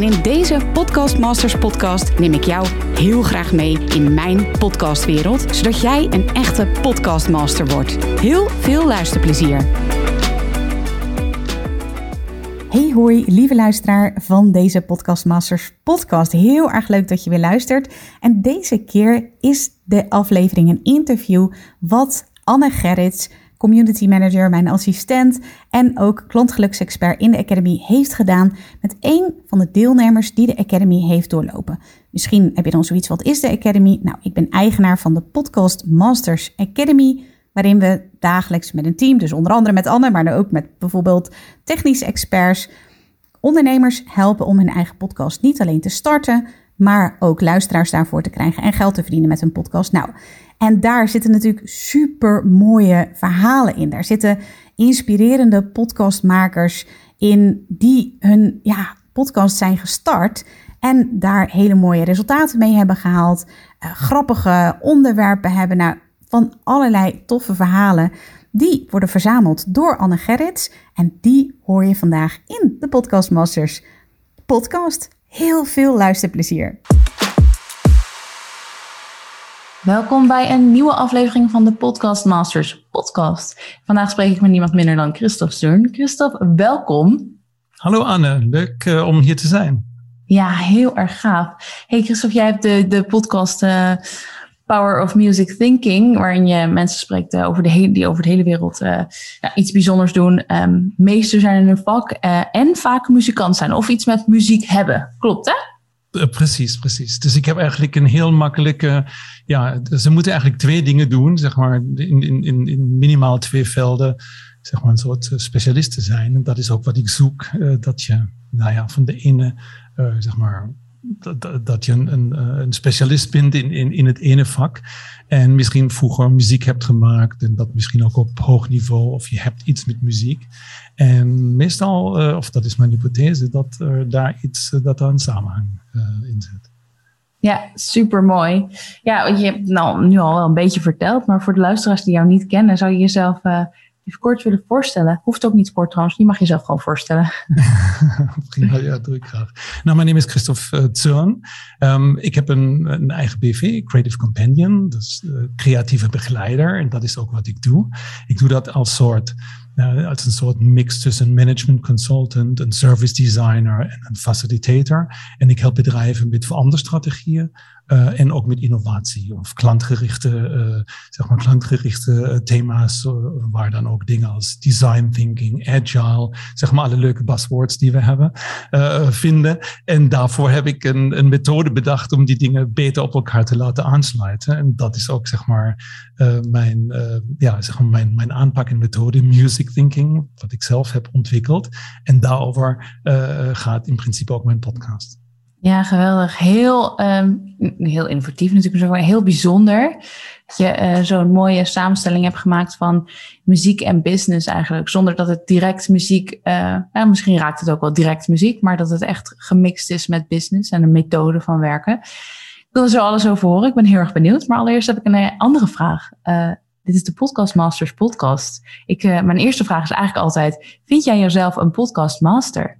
En in deze Podcast Masters podcast neem ik jou heel graag mee in mijn podcastwereld, zodat jij een echte podcastmaster wordt. Heel veel luisterplezier. Hey hoi, lieve luisteraar van deze Podcast Masters podcast. Heel erg leuk dat je weer luistert. En deze keer is de aflevering een interview wat Anne Gerrits community manager, mijn assistent en ook klantgeluksexpert in de Academy heeft gedaan met een van de deelnemers die de Academy heeft doorlopen. Misschien heb je dan zoiets, wat is de Academy? Nou, ik ben eigenaar van de Podcast Masters Academy, waarin we dagelijks met een team, dus onder andere met Anne, maar ook met bijvoorbeeld technische experts, ondernemers helpen om hun eigen podcast niet alleen te starten, maar ook luisteraars daarvoor te krijgen en geld te verdienen met hun podcast. Nou, en daar zitten natuurlijk super mooie verhalen in. Daar zitten inspirerende podcastmakers in die hun ja, podcast zijn gestart en daar hele mooie resultaten mee hebben gehaald. Uh, grappige onderwerpen hebben. Nou, van allerlei toffe verhalen. Die worden verzameld door Anne Gerrits. En die hoor je vandaag in de Podcast Masters podcast. Heel veel luisterplezier. Welkom bij een nieuwe aflevering van de Podcast Masters podcast. Vandaag spreek ik met niemand minder dan Christophe Steun. Christophe, welkom. Hallo Anne, leuk uh, om hier te zijn. Ja, heel erg gaaf. Hey Christophe, jij hebt de, de podcast uh, Power of Music Thinking, waarin je mensen spreekt uh, over de hele, die over de hele wereld ja, iets bijzonders doen. Um, meester zijn in hun vak en vaak muzikant zijn of iets met muziek hebben. Klopt hè? Uh, precies, precies. Dus ik heb eigenlijk een heel makkelijke. Ja, ze moeten eigenlijk twee dingen doen, zeg maar, in, in, in minimaal twee velden, zeg maar, een soort specialisten zijn. En dat is ook wat ik zoek, uh, dat je, nou ja, van de ene, zeg maar, dat, dat je een, een, een, specialist bent in, in, in het ene vak. En misschien vroeger muziek hebt gemaakt en dat misschien ook op hoog niveau, of je hebt iets met muziek. En meestal, uh, of dat is mijn hypothese, dat er daar iets, uh, dat daar een samenhang uh, in zit. Ja, super mooi. Ja, je hebt nou nu al wel een beetje verteld, maar voor de luisteraars die jou niet kennen, zou je jezelf even kort willen voorstellen? Hoeft ook niet kort trouwens, je mag jezelf gewoon voorstellen. Prima, ja, doe ik graag. Nou, mijn naam is Christophe Zurn. Um, ik heb een, een, eigen BV, Creative Companion, dus uh, creatieve begeleider. En dat is ook wat ik doe. Ik doe dat als soort als een soort mix tussen management consultant, een service designer en een facilitator. En ik help bedrijven met veranderstrategieën, uh, en ook met innovatie of klantgerichte, uh, zeg maar klantgerichte thema's, waar dan ook dingen als design thinking, agile, zeg maar alle leuke buzzwords die we hebben, vinden. En daarvoor heb ik een, een methode bedacht om die dingen beter op elkaar te laten aansluiten. En dat is ook zeg maar mijn, ja, zeg maar mijn, mijn aanpak en methode, music thinking, wat ik zelf heb ontwikkeld. En daarover gaat in principe ook mijn podcast. Ja, geweldig. Heel, um, heel innovatief natuurlijk, maar heel bijzonder. Dat je uh, zo'n mooie samenstelling hebt gemaakt van muziek en business eigenlijk. Zonder dat het direct muziek, uh, nou, misschien raakt het ook wel direct muziek, maar dat het echt gemixt is met business en een methode van werken. Ik wil er zo alles over horen. Ik ben heel erg benieuwd. Maar allereerst heb ik een eh, andere vraag. Dit is de Podcast Masters podcast. Ik, mijn eerste vraag is eigenlijk altijd, vind jij jezelf een podcast master?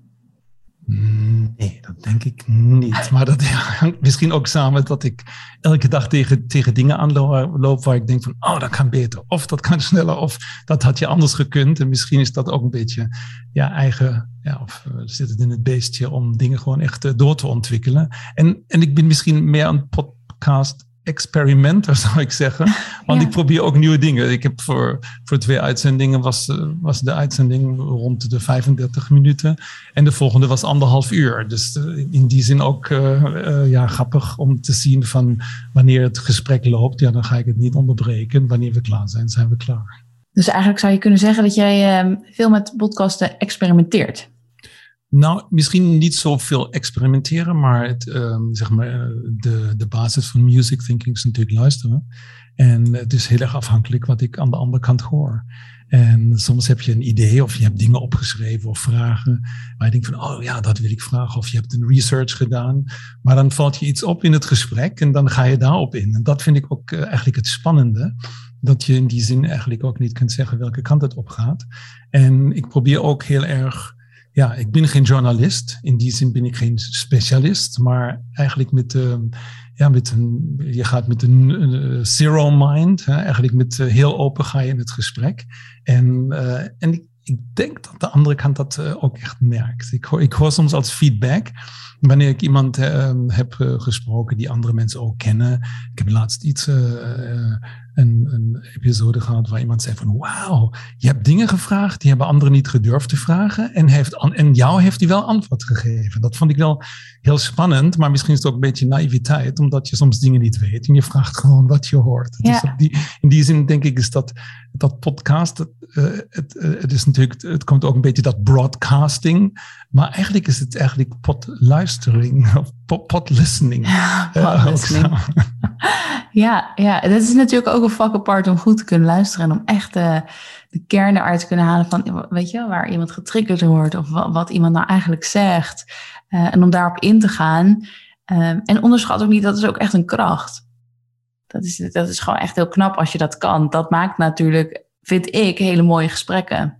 Nee, dat denk ik niet. Maar dat hangt misschien ook samen dat ik elke dag tegen, tegen dingen aanloop waar ik denk van, oh, dat kan beter. Of dat kan sneller. Of dat had je anders gekund. En misschien is dat ook een beetje ja, eigen, ja, of uh, zit het in het beestje om dingen gewoon echt uh, door te ontwikkelen. En, en ik ben misschien meer een podcast experimenter, zou ik zeggen. Want ik probeer ook nieuwe dingen. Ik heb voor, voor twee uitzendingen was, eh, was de uitzending rond de 35 minuten. En de volgende was anderhalf uur. Dus eh, in die zin ook uh, ja, grappig om te zien van wanneer het gesprek loopt. Ja, dan ga ik het niet onderbreken. Wanneer we klaar zijn, zijn we klaar. Dus eigenlijk zou je kunnen zeggen dat jij ehm, veel met podcasten experimenteert. Nou, misschien niet zoveel experimenteren, maar, het, um, zeg maar de, de basis van music thinking is natuurlijk luisteren. En het is heel erg afhankelijk wat ik aan de andere kant hoor. En soms heb je een idee of je hebt dingen opgeschreven of vragen waar je denkt van, oh ja, dat wil ik vragen. Of je hebt een research gedaan. Maar dan valt je iets op in het gesprek en dan ga je daarop in. En dat vind ik ook uh, eigenlijk het spannende. Dat je in die zin eigenlijk ook niet kunt zeggen welke kant het op gaat. En ik probeer ook heel erg ja, ik ben geen journalist. In die zin ben ik geen specialist. Maar eigenlijk met, uh, ja, met een, je gaat met een zero mind. Hè, eigenlijk met uh, heel open ga je in het gesprek. En, en ik, ik, denk dat de andere kant dat ook echt merkt. Ik hoor, ik hoor soms als feedback wanneer ik iemand heb gesproken die andere mensen ook kennen. Ik heb laatst iets een, een, episode gehad waar iemand zei van wauw, je hebt dingen gevraagd die hebben anderen niet gedurfd te vragen en, heeft, en jou heeft hij wel antwoord gegeven. Dat vond ik wel heel spannend, maar misschien is het ook een beetje naïviteit, omdat je soms dingen niet weet en je vraagt gewoon wat je hoort. Dus die, in die zin denk ik is dat, dat podcast, het, uh, het, uh, het, is natuurlijk, het komt ook een beetje dat broadcasting, maar eigenlijk is het eigenlijk podluistering of pod, listening. pod listening. Ja, ja, dat is natuurlijk ook een vak apart om goed te kunnen luisteren en om echt de, de kern eruit te kunnen halen van, weet je, waar iemand getriggerd wordt of wat, wat iemand nou eigenlijk zegt. Uh, en om daarop in te gaan. Um, en onderschat ook niet, dat is ook echt een kracht. Dat is, dat is gewoon echt heel knap als je dat kan. Dat maakt natuurlijk, vind ik, hele mooie gesprekken.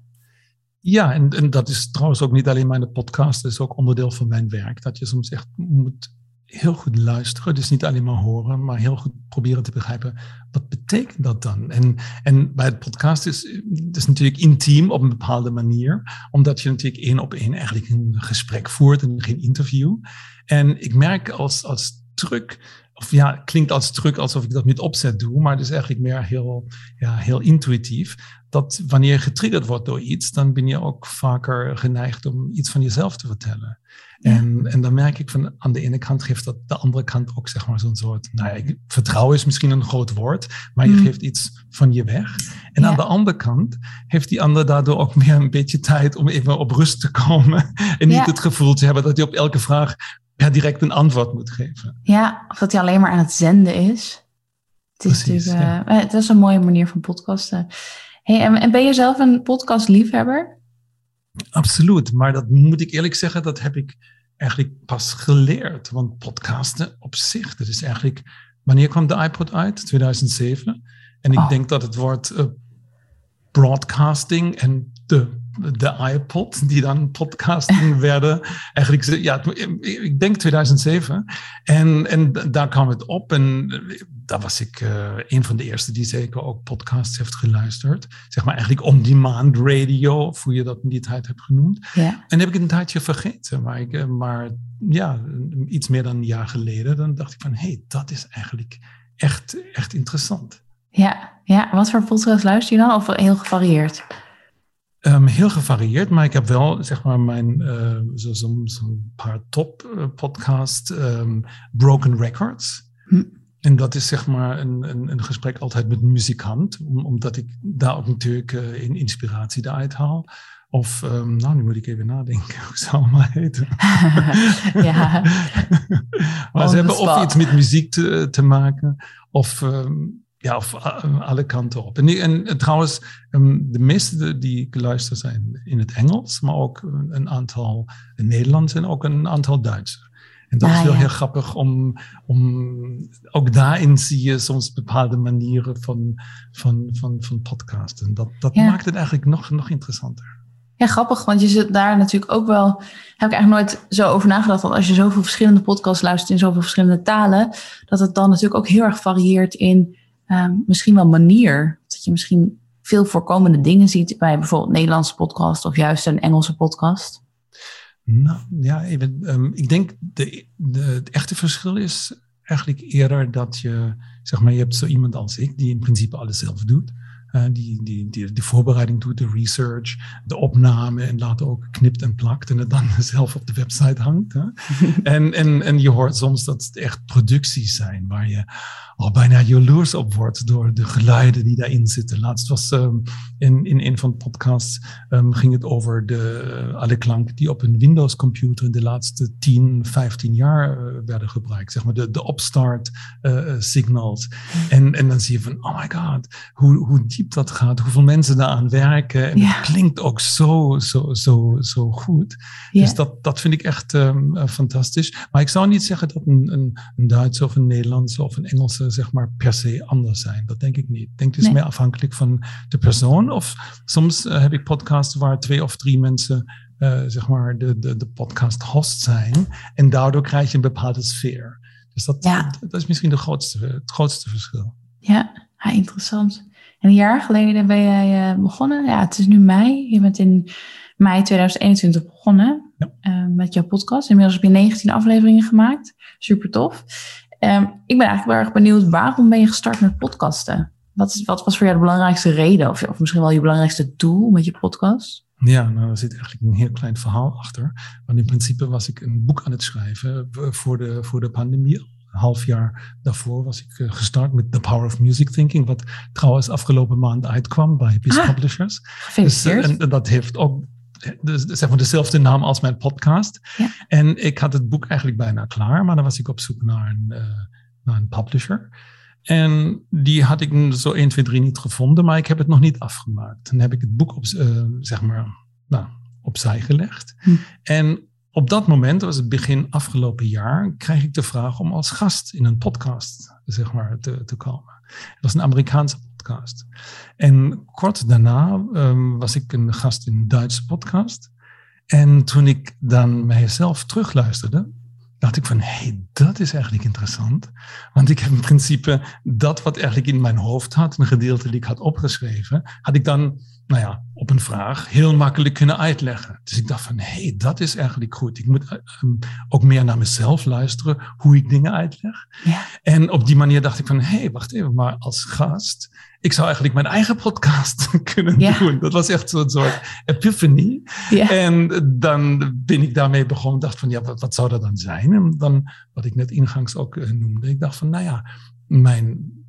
Ja, en, en dat is trouwens ook niet alleen maar in de podcast, dat is ook onderdeel van mijn werk. Dat je soms echt moet heel goed luisteren. Dus niet alleen maar horen, maar heel goed proberen te begrijpen. Wat betekent dat dan? En, en bij het podcast is het natuurlijk intiem op een bepaalde manier. Omdat je natuurlijk één op één eigenlijk een gesprek voert en geen interview. En ik merk als, als truc of ja, klinkt als truc alsof ik dat met opzet doe, maar het is eigenlijk meer heel, ja, heel intuïtief. Dat wanneer je getriggerd wordt door iets, dan ben je ook vaker geneigd om iets van jezelf te vertellen. En, en dan merk ik van aan de ene kant geeft dat de andere kant ook zeg maar zo'n soort, nou ja, vertrouwen is misschien een groot woord, maar je mm. geeft iets van je weg. En aan de andere kant heeft die ander daardoor ook meer een beetje tijd om even op rust te komen en niet het gevoel te hebben dat hij op elke vraag ja, direct een antwoord moet geven. Ja, of dat hij alleen maar aan het zenden is. Het is, Precies, natuurlijk, uh, het is een mooie manier van podcasten. Hey, en, en ben je zelf een podcastliefhebber? Absoluut, maar dat moet ik eerlijk zeggen, dat heb ik eigenlijk pas geleerd. Want podcasten op zich, dat is eigenlijk... Wanneer kwam de iPod uit? 2007. En ik oh. denk dat het woord uh, broadcasting en de de iPod, die dan podcasting werden. Eigenlijk, ja, ik denk 2007. En, en daar kwam het op. En daar was ik uh, een van de eerste die zeker ook podcasts heeft geluisterd. Zeg maar eigenlijk on-demand radio, of hoe je dat in die tijd hebt genoemd. Ja. En heb ik een tijdje vergeten. Maar, ik, eh, maar ja, iets meer dan een jaar geleden, dan dacht ik van, hé, hey, dat is eigenlijk echt, echt interessant. Ja, ja, wat voor podcast luister je dan? Of heel gevarieerd? Um, heel gevarieerd, maar ik heb wel zeg maar mijn uh, zo'n zo paar top uh, podcast um, Broken Records. Hm. En dat is zeg maar een, een, een, gesprek altijd met een muzikant, om, omdat ik daar ook natuurlijk uh, in inspiratie eruit haal. Of, um, nou, nu moet ik even nadenken, hoe het maar heten? ja. maar ze hebben of iets met muziek te, te maken, of ja, of eh, alle kanten op. En, en, trouwens, ehm, de meeste die ik luister zijn in het Engels, maar ook een aantal in Nederlands en ook een aantal Duits. En dat is ah, wel heel grappig om, om, ook daarin zie je soms bepaalde manieren van, van, van, van podcasten. Dat, dat maakt het eigenlijk nog, nog interessanter. Ja, grappig, want je zit daar natuurlijk ook wel. Heb ik eigenlijk nooit zo over nagedacht. Dat als je zoveel verschillende podcasts luistert in zoveel verschillende talen, dat het dan natuurlijk ook heel erg varieert in Ehm, misschien wel manier. Dat je misschien veel voorkomende dingen ziet bij bijvoorbeeld Nederlandse podcast of juist een Engelse podcast. Nou ja, even, um, ik denk de, de, het echte verschil is eigenlijk eerder dat je, zeg maar, je hebt zo iemand als ik die in principe alles zelf doet. Uh, die, die, die de voorbereiding doet, de research, de opname en later ook knipt en plakt en het dan zelf op de website hangt. Hè? en, en, en je hoort soms dat het echt producties zijn waar je al bijna jaloers op wordt door de geluiden die daarin zitten. Laatst was um, in, in een van de podcasts um, ging het over de, alle klanken die op een Windows computer in de laatste 10, 15 jaar uh, werden gebruikt. Zeg maar de, de upstart uh, signals. En, en dan zie je van, oh my god, hoe, hoe diep dat gaat, hoeveel mensen daaraan werken. En ja. het klinkt ook zo, zo, zo, zo goed. Ja. Dus dat, dat vind ik echt um, uh, fantastisch. Maar ik zou niet zeggen dat een, een, een Duitse of een Nederlandse of een Engelse zeg maar per se anders zijn. Dat denk ik niet. Ik denk het is nee. meer afhankelijk van de persoon. Of soms uh, heb ik podcasts waar twee of drie mensen uh, zeg maar de, de, de podcast host zijn. En daardoor krijg je een bepaalde sfeer. Dus dat, ja. dat, dat is misschien de grootste, het grootste verschil. Ja, ja, interessant. En een jaar geleden ben jij uh, begonnen. Ja, het is nu mei. Je bent in mei 2021 begonnen ja. uh, met jouw podcast. Inmiddels heb je 19 afleveringen gemaakt. Super tof. Um, ik ben eigenlijk wel erg benieuwd, waarom ben je gestart met podcasten? Wat, is, wat was voor jou de belangrijkste reden? Of, of misschien wel je belangrijkste doel met je podcast? Ja, nou, er zit eigenlijk een heel klein verhaal achter. Want in principe was ik een boek aan het schrijven voor de, voor de pandemie. Een half jaar daarvoor was ik gestart met The Power of Music Thinking, wat trouwens afgelopen maand uitkwam bij Peace ah, Publishers. Dus, en, en dat heeft ook zeg maar dezelfde naam als mijn podcast. Ja. En ik had het boek eigenlijk bijna klaar, maar dan was ik op zoek naar een, uh, naar een publisher. En die had ik zo 1, 2, 3 niet gevonden, maar ik heb het nog niet afgemaakt. Dan heb ik het boek op, uh, zeg maar, nou, opzij gelegd. Hm. En op dat moment, dat was het begin afgelopen jaar, kreeg ik de vraag om als gast in een podcast zeg maar, te, komen. Dat was een Amerikaanse podcast. En kort daarna um, was ik een gast in een Duitse podcast. En toen ik dan mijzelf terugluisterde, dacht ik van, hé, hey, dat is eigenlijk interessant. Want ik heb in principe dat wat eigenlijk in mijn hoofd had, een gedeelte die ik had opgeschreven, had ik dan, nou ja, op een vraag heel makkelijk kunnen uitleggen. Dus ik dacht van, hé, hey, dat is eigenlijk goed. Ik moet um, ook meer naar mezelf luisteren, hoe ik dingen uitleg. Ja. En op die manier dacht ik van, hé, hey, wacht even, maar als gast ik zou eigenlijk mijn eigen podcast kunnen ja. doen. Dat was echt zo'n soort epiphany. Ja. En dan ben ik daarmee begonnen. dacht van, ja, wat, wat, zou dat dan zijn? En dan, wat ik net ingangs ook uh, noemde. Ik dacht van, nou ja, mijn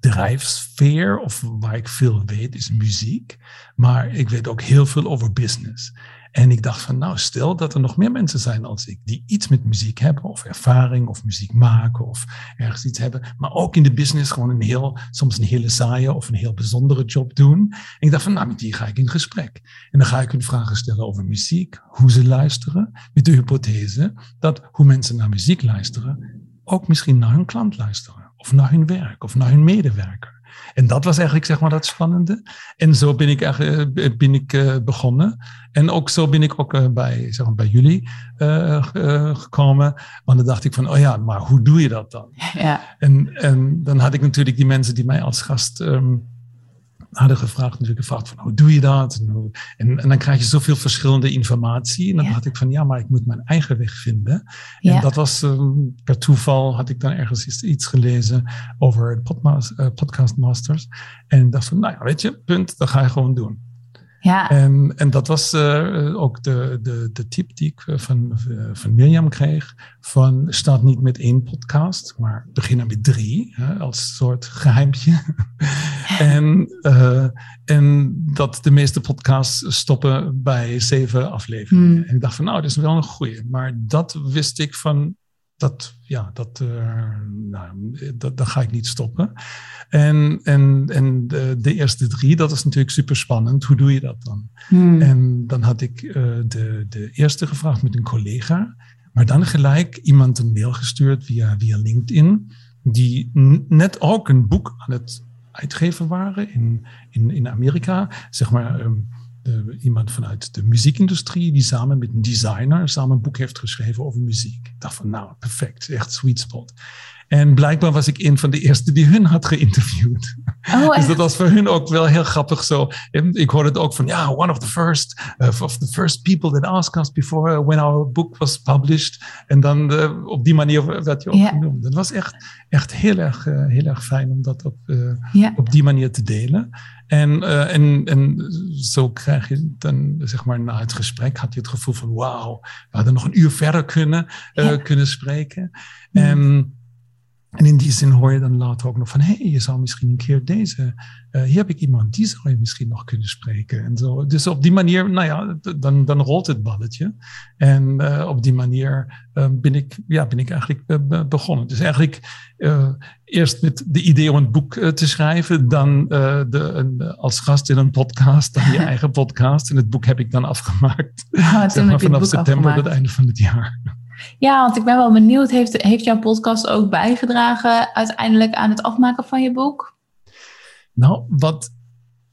drijfsfeer of waar ik veel weet is muziek. Maar ik weet ook heel veel over business. En ik dacht van, nou, stel dat er nog meer mensen zijn als ik, die iets met muziek hebben, of ervaring, of muziek maken, of ergens iets hebben, maar ook in de business gewoon een heel, soms een hele saaie of een heel bijzondere job doen. En ik dacht van, nou, met die ga ik in gesprek. En dan ga ik hun vragen stellen over muziek, hoe ze luisteren, met de hypothese dat hoe mensen naar muziek luisteren, ook misschien naar hun klant luisteren, of naar hun werk, of naar hun medewerker. En dat was eigenlijk zeg maar dat spannende. En zo ben ik, eigenlijk, ben ik uh, begonnen. En ook zo ben ik ook uh, bij, zeg maar, bij jullie uh, gekomen. Want dan dacht ik van, oh ja, maar hoe doe je dat dan? Ja. En, en dan had ik natuurlijk die mensen die mij als gast um, hadden gevraagd, natuurlijk gevraagd van hoe doe je dat? En, en, dan krijg je zoveel verschillende informatie. En dan ja. had ik van ja, maar ik moet mijn eigen weg vinden. Ja. En dat was um, per toeval had ik dan ergens iets gelezen over de podcast, uh, podcast masters. En dacht van nou ja, weet je, punt, dat ga je gewoon doen. Ja. En, en dat was uh, ook de, de, de tip die ik van, van Mirjam kreeg. Van start niet met één podcast, maar begin met drie. Hè, als soort geheimpje. en, uh, en dat de meeste podcasts stoppen bij zeven afleveringen. Hmm. En ik dacht van nou, dat is wel een goeie. Maar dat wist ik van dat, ja, dat, uh, nou, dat, dat ga ik niet stoppen. En, en, en de, de, eerste drie, dat is natuurlijk super spannend. Hoe doe je dat dan? Hmm. En dan had ik uh, de, de eerste gevraagd met een collega, maar dan gelijk iemand een mail gestuurd via, via LinkedIn, die net ook een boek aan het uitgeven waren in, in, in Amerika. Zeg maar. Um, iemand vanuit de muziekindustrie die samen met een designer samen een boek heeft geschreven over muziek. Ik dacht van nou, perfect, echt sweet spot. En blijkbaar was ik een van de eerste die hun had geïnterviewd. Oh, dus dat was voor hun ook wel heel grappig zo. Ik hoorde het ook van, ja, one of the first, uh, of the first people that asked us before uh, when our book was published. En dan uh, op die manier werd je ook yeah. genoemd. Dat was echt, echt heel, erg, uh, heel erg fijn om dat op, yeah. op die manier te delen. En, en, en zo krijg je dan, zeg maar, na het gesprek had je het gevoel van, wauw, we hadden nog een uur verder kunnen, yeah. kunnen spreken. Mm. En en in die zin hoor je dan later ook nog van, hé, hey, je zou misschien een keer deze, uh, hier heb ik iemand, die zou je misschien nog kunnen spreken. En zo. Dus op die manier, nou ja, dan, dan rolt het balletje. En uh, op die manier uh, ben, ik, ja, ben ik eigenlijk begonnen. Dus eigenlijk eerst met de idee om een boek te schrijven, dan de, een, als gast in een podcast, dan je eigen podcast. En het boek heb ik dan afgemaakt. Ja, zeg maar, vanaf september tot het einde van het jaar. Ja, want ik ben wel benieuwd, heeft, heeft jouw podcast ook bijgedragen uiteindelijk aan het afmaken van je boek? Nou, wat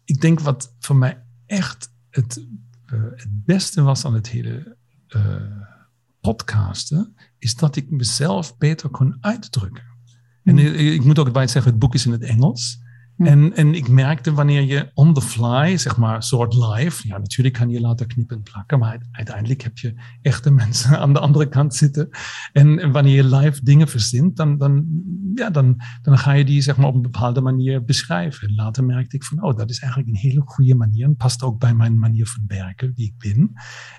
ik denk wat voor mij echt het, uh, het beste was aan het hele uh, podcasten, is dat ik mezelf beter kon uitdrukken. En hmm. ik, ik moet ook bij zeggen, het boek is in het Engels. En, en ik merkte wanneer je on the fly, zeg maar, soort live, ja, natuurlijk kan je later knippen en plakken, maar uiteindelijk heb je echte mensen aan de andere kant zitten. En, wanneer je live dingen verzint, dan, dan, ja, dan, dan ga je die zeg maar, op een bepaalde manier beschrijven. En later merkte ik van, oh, dat is eigenlijk een hele goede manier en past ook bij mijn manier van werken, die ik ben.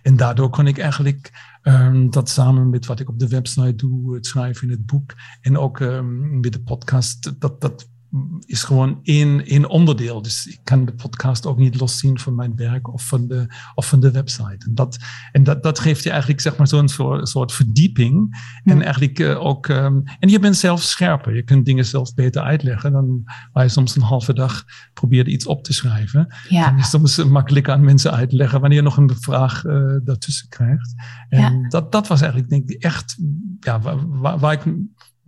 En daardoor kon ik eigenlijk um, dat samen met wat ik op de website doe, het schrijven in het boek en ook um, met de podcast, dat, dat is gewoon één, één onderdeel. Dus ik kan de podcast ook niet loszien van mijn werk of van de, of van de website. En dat, en dat, dat geeft je eigenlijk zeg maar zo'n soort, soort verdieping. En eigenlijk uh, ook, um, en je bent zelf scherper. Je kunt dingen zelf beter uitleggen dan waar je soms een halve dag probeert iets op te schrijven. Ja. Is soms makkelijker aan mensen uitleggen wanneer je nog een vraag uh, daartussen krijgt. En ja. dat, dat was eigenlijk denk ik echt, ja, waar, waar ik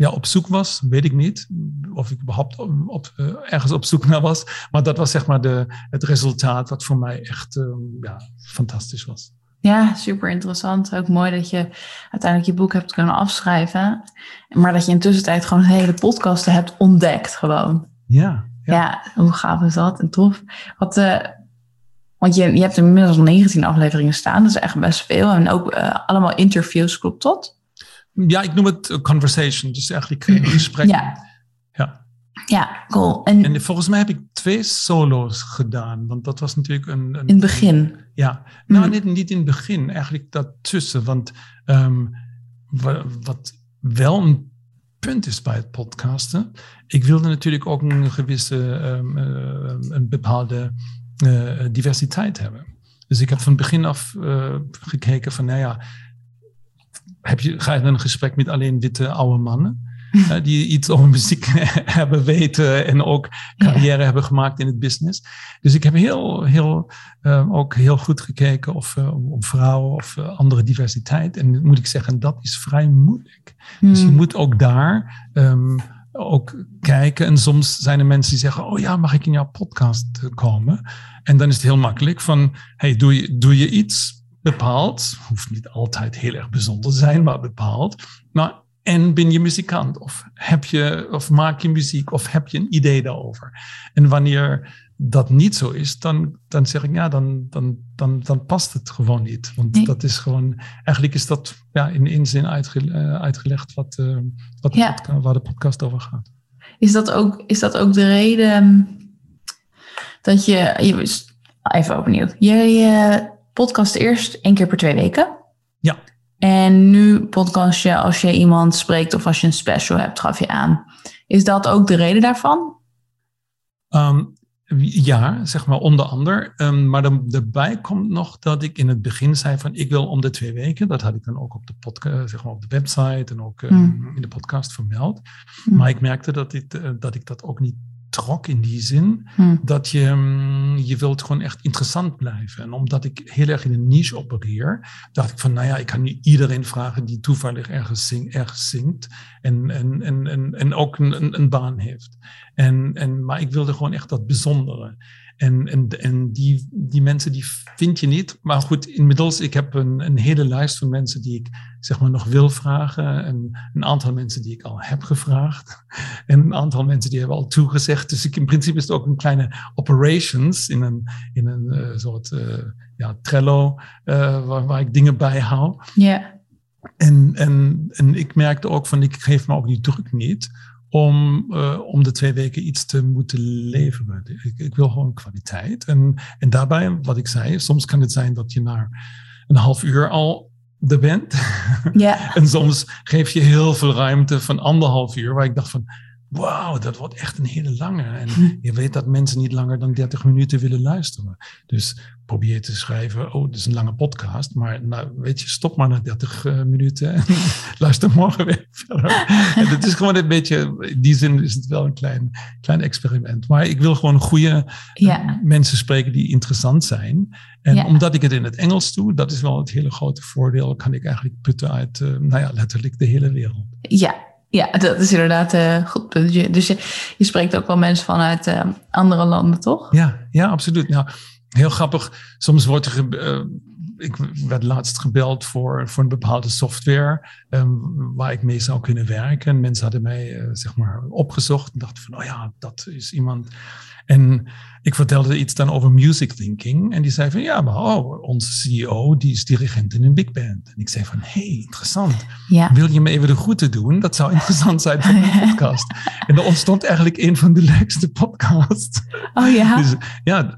ja, op zoek was, weet ik niet. Of ik überhaupt op, uh, ergens op zoek naar was. Maar dat was zeg maar de, het resultaat wat voor mij echt uh, ja, fantastisch was. Ja, super interessant. Ook mooi dat je uiteindelijk je boek hebt kunnen afschrijven. Maar dat je intussen tijd gewoon hele podcasten hebt ontdekt gewoon. Ja. Ja, ja hoe gaaf is dat? En tof. Wat, uh, want je, je hebt inmiddels 19 afleveringen staan. Dat is echt best veel. En ook allemaal interviews, klopt dat? Ja, ik noem het conversation. Dus eigenlijk een gesprek. Ja. Ja, ja cool. En, en, volgens mij heb ik twee solo's gedaan. Want dat was natuurlijk een... een in het begin? ja. Nou, mm. niet, niet in het begin. Eigenlijk daartussen. Want um, wat wel een punt is bij het podcasten. Ik wilde natuurlijk ook een gewisse, um, uh, een bepaalde uh, diversiteit hebben. Dus ik heb van begin af uh, gekeken van, nou ja, heb je, ga je dan een gesprek met alleen witte oude mannen? Uh, die iets over muziek hebben weten en ook carrière hebben gemaakt in het business. Dus ik heb heel, heel, uh, ook heel goed gekeken of, uh, om vrouwen of andere diversiteit. En moet ik zeggen, dat is vrij moeilijk. Dus je hmm. moet ook daar um, ook kijken. En soms zijn er mensen die zeggen: Oh ja, mag ik in jouw podcast komen? En dan is het heel makkelijk van: Hey, doe je, doe je iets? Bepaald, hoeft niet altijd heel erg bijzonder te zijn, maar bepaald. Maar en ben je muzikant? Of, heb je, of maak je muziek? Of heb je een idee daarover? En wanneer dat niet zo is, dan, dan zeg ik ja, dan, dan, dan, dan past het gewoon niet. Want dat is gewoon, eigenlijk is dat ja, in één zin uitge, uh, uitgelegd wat, uh, wat ja. podcast, waar de podcast over gaat. Is dat ook, is dat ook de reden dat je, je even opnieuw, je podcast eerst één keer per twee weken. Ja. En nu podcast je als je iemand spreekt of als je een special hebt, gaf je aan. Is dat ook de reden daarvan? Um, ja, zeg maar onder andere. Um, maar dan, erbij komt nog dat ik in het begin zei van ik wil om de twee weken. Dat had ik dan ook op de, podcast, zeg maar op de website en ook um, in de podcast vermeld. Mm. Maar ik merkte dat, ik, uh, dat ik dat ook niet trok in die zin hmm. dat je, mm, je wilt gewoon echt interessant blijven. En omdat ik heel erg in een niche opereer, dacht ik van, nou ja, ik kan niet iedereen vragen die toevallig ergens, zing, ergens zingt en, en, en, en, en ook een, een, baan heeft. En, en, maar ik wilde gewoon echt dat bijzondere. En, en, en die, die mensen die vind je niet. Maar goed, inmiddels, ik heb een, een hele lijst van mensen die ik zeg maar nog wil vragen. En een aantal mensen die ik al heb gevraagd. En een aantal mensen die hebben al toegezegd. Dus ik, in principe is het ook een kleine operations in een, in een uh, soort uh, ja, Trello, uh, waar, waar ik dingen bijhoud. Ja. En, en, en ik merkte ook van, ik geef me ook die druk niet om, uh, om de twee weken iets te moeten leveren. Ik, ik, wil gewoon kwaliteit. En, en daarbij, wat ik zei, soms kan het zijn dat je na een half uur al er bent. Ja. en soms geef je heel veel ruimte van anderhalf uur, waar ik dacht van, wauw, dat wordt echt een hele lange. En je weet dat mensen niet langer dan 30 minuten willen luisteren. Dus probeer te schrijven, oh, dit is een lange podcast, maar nou, weet je, stop maar na 30 uh, minuten en luister morgen weer verder. en het is gewoon een beetje, in die zin is het wel een klein, klein experiment. Maar ik wil gewoon goede ja. mensen spreken die interessant zijn. En ja. omdat ik het in het Engels doe, dat is wel het hele grote voordeel, kan ik eigenlijk putten uit, uh, nou ja, letterlijk de hele wereld. Ja, ja, dat is inderdaad uh, goed punt. Dus je, spreekt ook wel mensen vanuit uh, andere landen, toch? Ja, ja absoluut. Nou, heel grappig. Soms wordt er. Uh, ik werd laatst gebeld voor, voor een bepaalde software um, waar ik mee zou kunnen werken. Mensen hadden mij zeg maar opgezocht en dachten van, oh ja, dat is iemand. En ik vertelde iets dan over music thinking. En die zei van, ja, maar oh, onze CEO, die is dirigent in een big band. En ik zei van, hey, interessant. Ja. Wil je me even de groeten doen? Dat zou interessant zijn voor de podcast. en er ontstond eigenlijk een van de leukste podcasts. Oh ja? Dus, ja,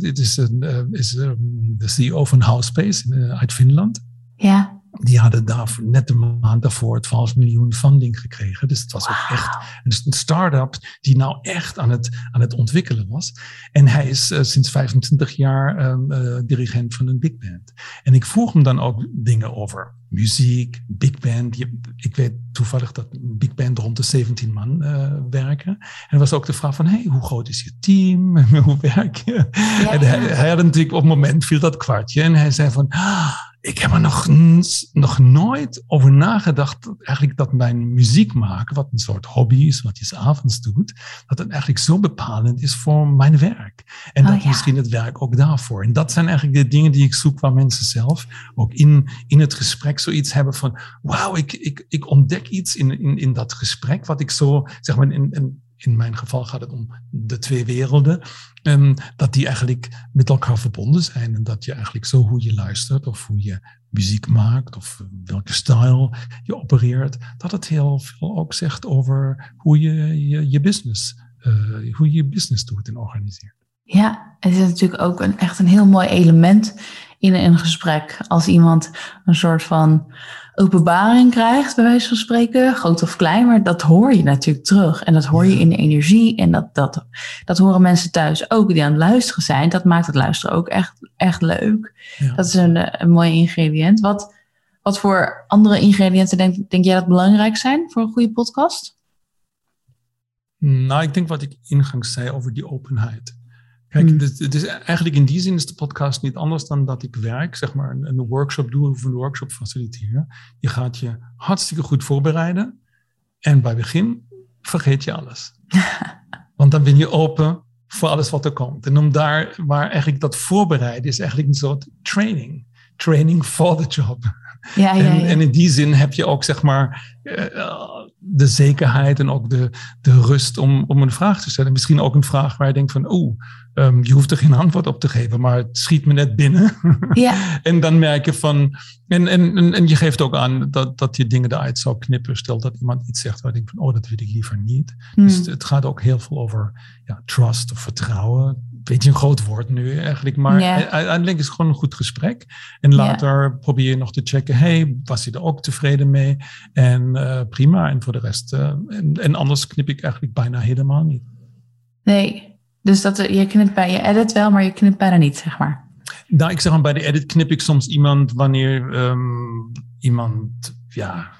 het is, een, is de CEO van Housespace uit Finland. Ja die hadden daar net de maand daarvoor 12 miljoen funding gekregen. Dus het was wow. ook echt een start-up die nou echt aan het, aan het ontwikkelen was. En hij is uh, sinds 25 jaar um, uh, dirigent van een big band. En ik vroeg hem dan ook dingen over muziek, big band. Je, ik weet toevallig dat een big band rond de 17 man uh, werken. En er was ook de vraag van, hey, hoe groot is je team? hoe werk je? Ja, en hij, hij had natuurlijk op het moment viel dat kwartje. En hij zei van... Ah, ik heb er nog, nog nooit over nagedacht, eigenlijk dat mijn muziek maken, wat een soort hobby is, wat je s'avonds doet, dat het eigenlijk zo bepalend is voor mijn werk. En dat oh, ja. misschien het werk ook daarvoor. En dat zijn eigenlijk de dingen die ik zoek waar mensen zelf ook in, in het gesprek zoiets hebben van, wauw, ik, ik, ik ontdek iets in, in, in dat gesprek, wat ik zo, zeg maar, in, in, in mijn geval gaat het om de twee werelden. Um, dat die eigenlijk met elkaar verbonden zijn. En dat je eigenlijk zo hoe je luistert of hoe je muziek maakt of welke stijl je opereert, dat het heel veel ook zegt over hoe je je, business, uh, hoe je je business doet en organiseert. Ja, het is natuurlijk ook een, echt een heel mooi element in een gesprek. Als iemand een soort van openbaring krijgt, bij wijze van spreken, groot of klein, maar dat hoor je natuurlijk terug. En dat hoor je in de energie. En dat, dat, dat horen mensen thuis ook die aan het luisteren zijn. Dat maakt het luisteren ook echt, echt leuk. Ja. Dat is een, een mooi ingrediënt. Wat, wat voor andere ingrediënten denk, denk jij dat belangrijk zijn voor een goede podcast? Nou, ik denk wat ik ingangs zei over die openheid. Kijk, Hmm. het, het is eigenlijk in die zin is de podcast niet anders dan dat ik werk, zeg maar, een, een workshop doe of een workshop faciliteer. Je gaat je hartstikke goed voorbereiden en bij begin vergeet je alles. Want dan ben je open voor alles wat er komt. En om daar, waar eigenlijk dat voorbereiden is eigenlijk een soort training. Training for the job. Ja, ja, En, ja. en in die zin heb je ook, zeg maar, eh, de zekerheid en ook de, de rust om, om een vraag te stellen. Misschien ook een vraag waar je denkt van, oeh, um, je hoeft er geen antwoord op te geven, maar het schiet me net binnen. ja. en dan merk je van, en, en, en, en je geeft ook aan dat, dat je dingen eruit zou knippen. Stel dat iemand iets zegt waar je denkt van, oh, dat wil ik liever niet. Hmm. Dus het gaat ook heel veel over ja, trust of vertrouwen. Beetje een groot woord nu eigenlijk, maar uiteindelijk is het gewoon een goed gesprek. En later probeer je nog te checken, hey, was je er ook tevreden mee? En eh, prima, en voor de rest, eh, en, en anders knip ik eigenlijk bijna helemaal niet. Nee, dus dat, je knipt bij, je edit wel, maar je knipt bijna niet, zeg maar. Nou, ik zeg maar, bij de edit knip ik soms iemand wanneer ehm, iemand, ja,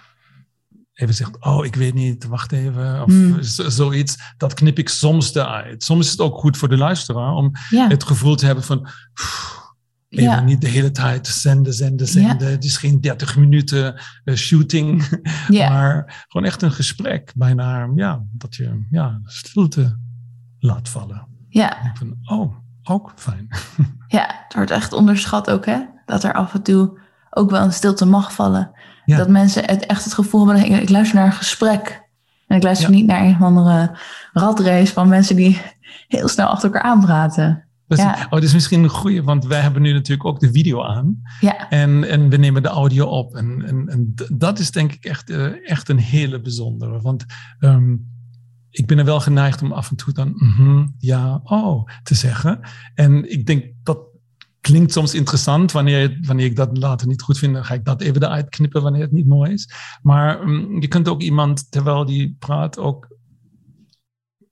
even zegt, oh, ik weet niet, wacht even, of Hmm. zoiets. Dat knip ik soms eruit. Soms is het ook goed voor de luisteraar om Ja, het gevoel te hebben van, pff, even ja, niet de hele tijd zenden, zenden, Ja. zenden. Het is geen 30 minuten eh, shooting, ja. maar gewoon echt een gesprek. Bijna, ja, dat je ja, stilte laat vallen. ja. Van, oh, ook fijn. Ja, het wordt echt onderschat ook, hè? Dat er af en toe ook wel een stilte mag vallen. Dat mensen het echt het gevoel hebben, ik, ik luister naar een gesprek. En ik luister niet naar een of andere ratrace van mensen die heel snel achter elkaar aanpraten. Ja. Oh, dat is misschien een goede, want wij hebben nu natuurlijk ook de video aan. Ja. En, en we nemen de audio op. En, en, en dat is denk ik echt, uh, echt een hele bijzondere. Want um, ik ben er wel geneigd om af en toe dan mm -hmm, ja, oh te zeggen. En ik denk dat klinkt soms interessant. Wanneer, wanneer ik dat later niet goed vind, dan ga ik dat even eruit knippen wanneer het niet mooi is. Maar um, je kunt ook iemand, terwijl die praat, ook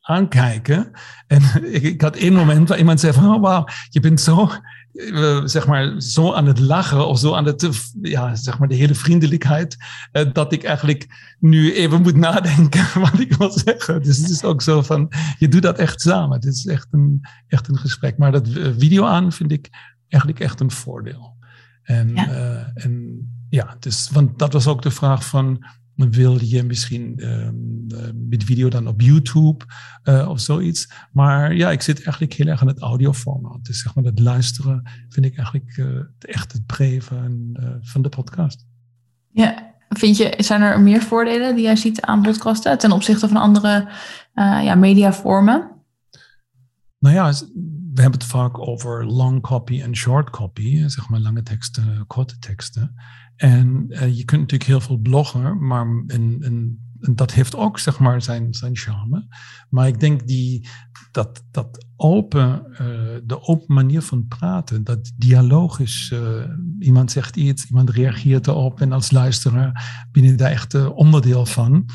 aankijken. En ik, had één moment waar iemand zei van, oh je bent zo, uh, zeg maar, zo aan het lachen of zo aan het, ja, zeg maar, de hele vriendelijkheid, uh, dat ik eigenlijk nu even moet nadenken wat ik wil zeggen. Dus het is ook zo van, je doet dat echt samen. Het is echt een, echt een gesprek. Maar dat video aan vind ik eigenlijk echt een voordeel. En ja, uh, en, ja dus, want dat was ook de vraag van, wil je misschien uh, met video dan op YouTube uh, of zoiets. Maar ja, ik zit eigenlijk heel erg aan het audioformaat. Dus zeg maar het luisteren vind ik eigenlijk uh, echt het pre van, van de podcast. Ja, vind je, zijn er meer voordelen die jij ziet aan podcasten ten opzichte van andere ja, mediavormen? Nou ja, we hebben het vaak over long copy en short copy, zeg maar lange teksten, korte teksten. En uh, je kunt natuurlijk heel veel bloggen, maar en, dat heeft ook zeg maar zijn, zijn charme. Maar ik denk die, dat, dat open, de open manier van praten, dat dialogisch, uh, iemand zegt iets, iemand reageert erop en als luisteraar ben je daar echt onderdeel van.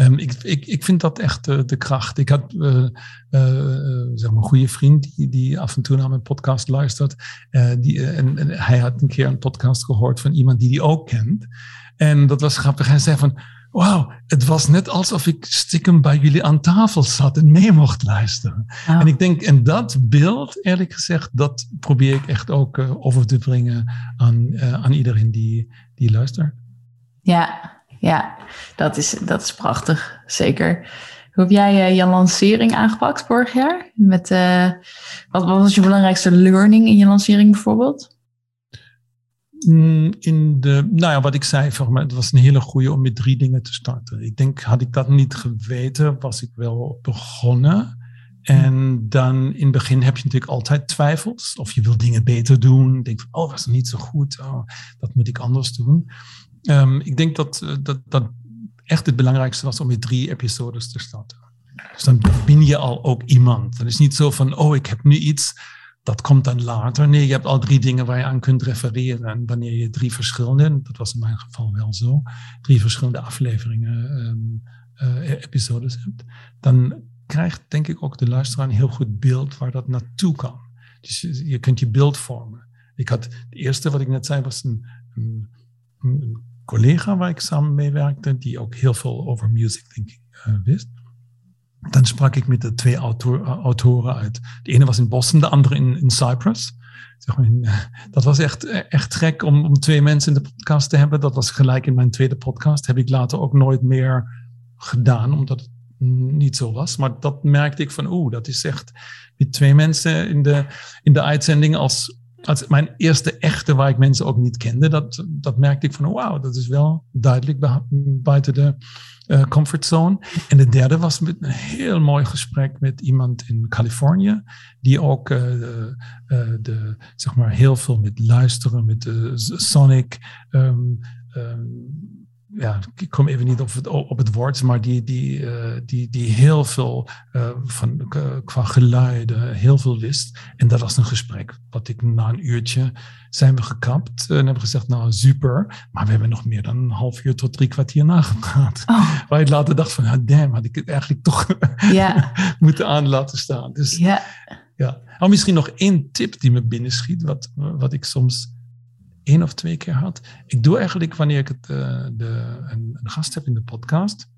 Um, ik, ik, ik vind dat echt uh, de kracht. Ik had uh, uh, zeg maar een goede vriend die, die af en toe naar mijn podcast luistert. die, en, en, hij had een keer een podcast gehoord van iemand die die ook kent. En dat was grappig. Hij zei van, wauw, het was net alsof ik stiekem bij jullie aan tafel zat en mee mocht luisteren. Oh. En ik denk, en dat beeld, eerlijk gezegd, dat probeer ik echt ook over te brengen aan, aan iedereen die, die luistert. Ja, ja, dat is, dat is prachtig, zeker. Hoe heb jij uh, je lancering aangepakt vorig jaar? Met, uh, wat, wat, was je belangrijkste learning in je lancering bijvoorbeeld? Mm, in de, nou ja, wat ik zei, het was een hele goede om met drie dingen te starten. Ik denk, had ik dat niet geweten, was ik wel begonnen. En dan in het begin heb je natuurlijk altijd twijfels. Of je wil dingen beter doen. Denk van, oh, was het niet zo goed. Oh, dat moet ik anders doen. Um, ik denk dat, eh, dat dat echt het belangrijkste was om met drie episodes te starten. Dus dan ben je al ook iemand. Dan is niet zo van, oh, ik heb nu iets, dat komt dan later. Nee, je hebt al drie dingen waar je aan kunt refereren. En wanneer je drie verschillende, dat was in mijn geval wel zo, drie verschillende afleveringen, um, uh, episodes hebt, dan krijgt denk ik ook de luisteraar een heel goed beeld waar dat naartoe kan. Dus je, kunt je beeld vormen. Ik had, het eerste wat ik net zei was een collega waar ik samen mee werkte, die ook heel veel over music thinking uh, wist. Dan sprak ik met de twee autor, uh, autoren uit. De ene was in Boston, de andere in, in Cyprus. Zeg maar uh, dat was echt, echt gek om, om twee mensen in de podcast te hebben. Dat was gelijk in mijn tweede podcast. Heb ik later ook nooit meer gedaan, omdat het niet zo was. Maar dat merkte ik van, oeh, dat is echt met twee mensen in de, in de uitzending als als mijn eerste echte waar ik mensen ook niet kende, dat, dat merkte ik van wauw, dat is wel duidelijk buiten de uh, comfortzone. En de derde was met een heel mooi gesprek met iemand in Californië, die ook uh, uh, de, zeg maar heel veel met luisteren, met Sonic. Um, ja, ik kom even niet op het, op het woord, maar die, die, uh, die, die heel veel uh, van, uh, qua geluiden, heel veel wist. En dat was een gesprek wat ik na een uurtje zijn we gekapt en hebben gezegd, nou super, maar we hebben nog meer dan een half uur tot drie kwartier nagepraat. Oh. Waar ik later dacht van, damn, had ik het eigenlijk toch moeten aan laten staan. Dus ja. ja. Oh, misschien nog één tip die me binnenschiet, wat, wat ik soms één of twee keer had. Ik doe eigenlijk, wanneer ik het, uh, de, een, een, gast heb in de podcast,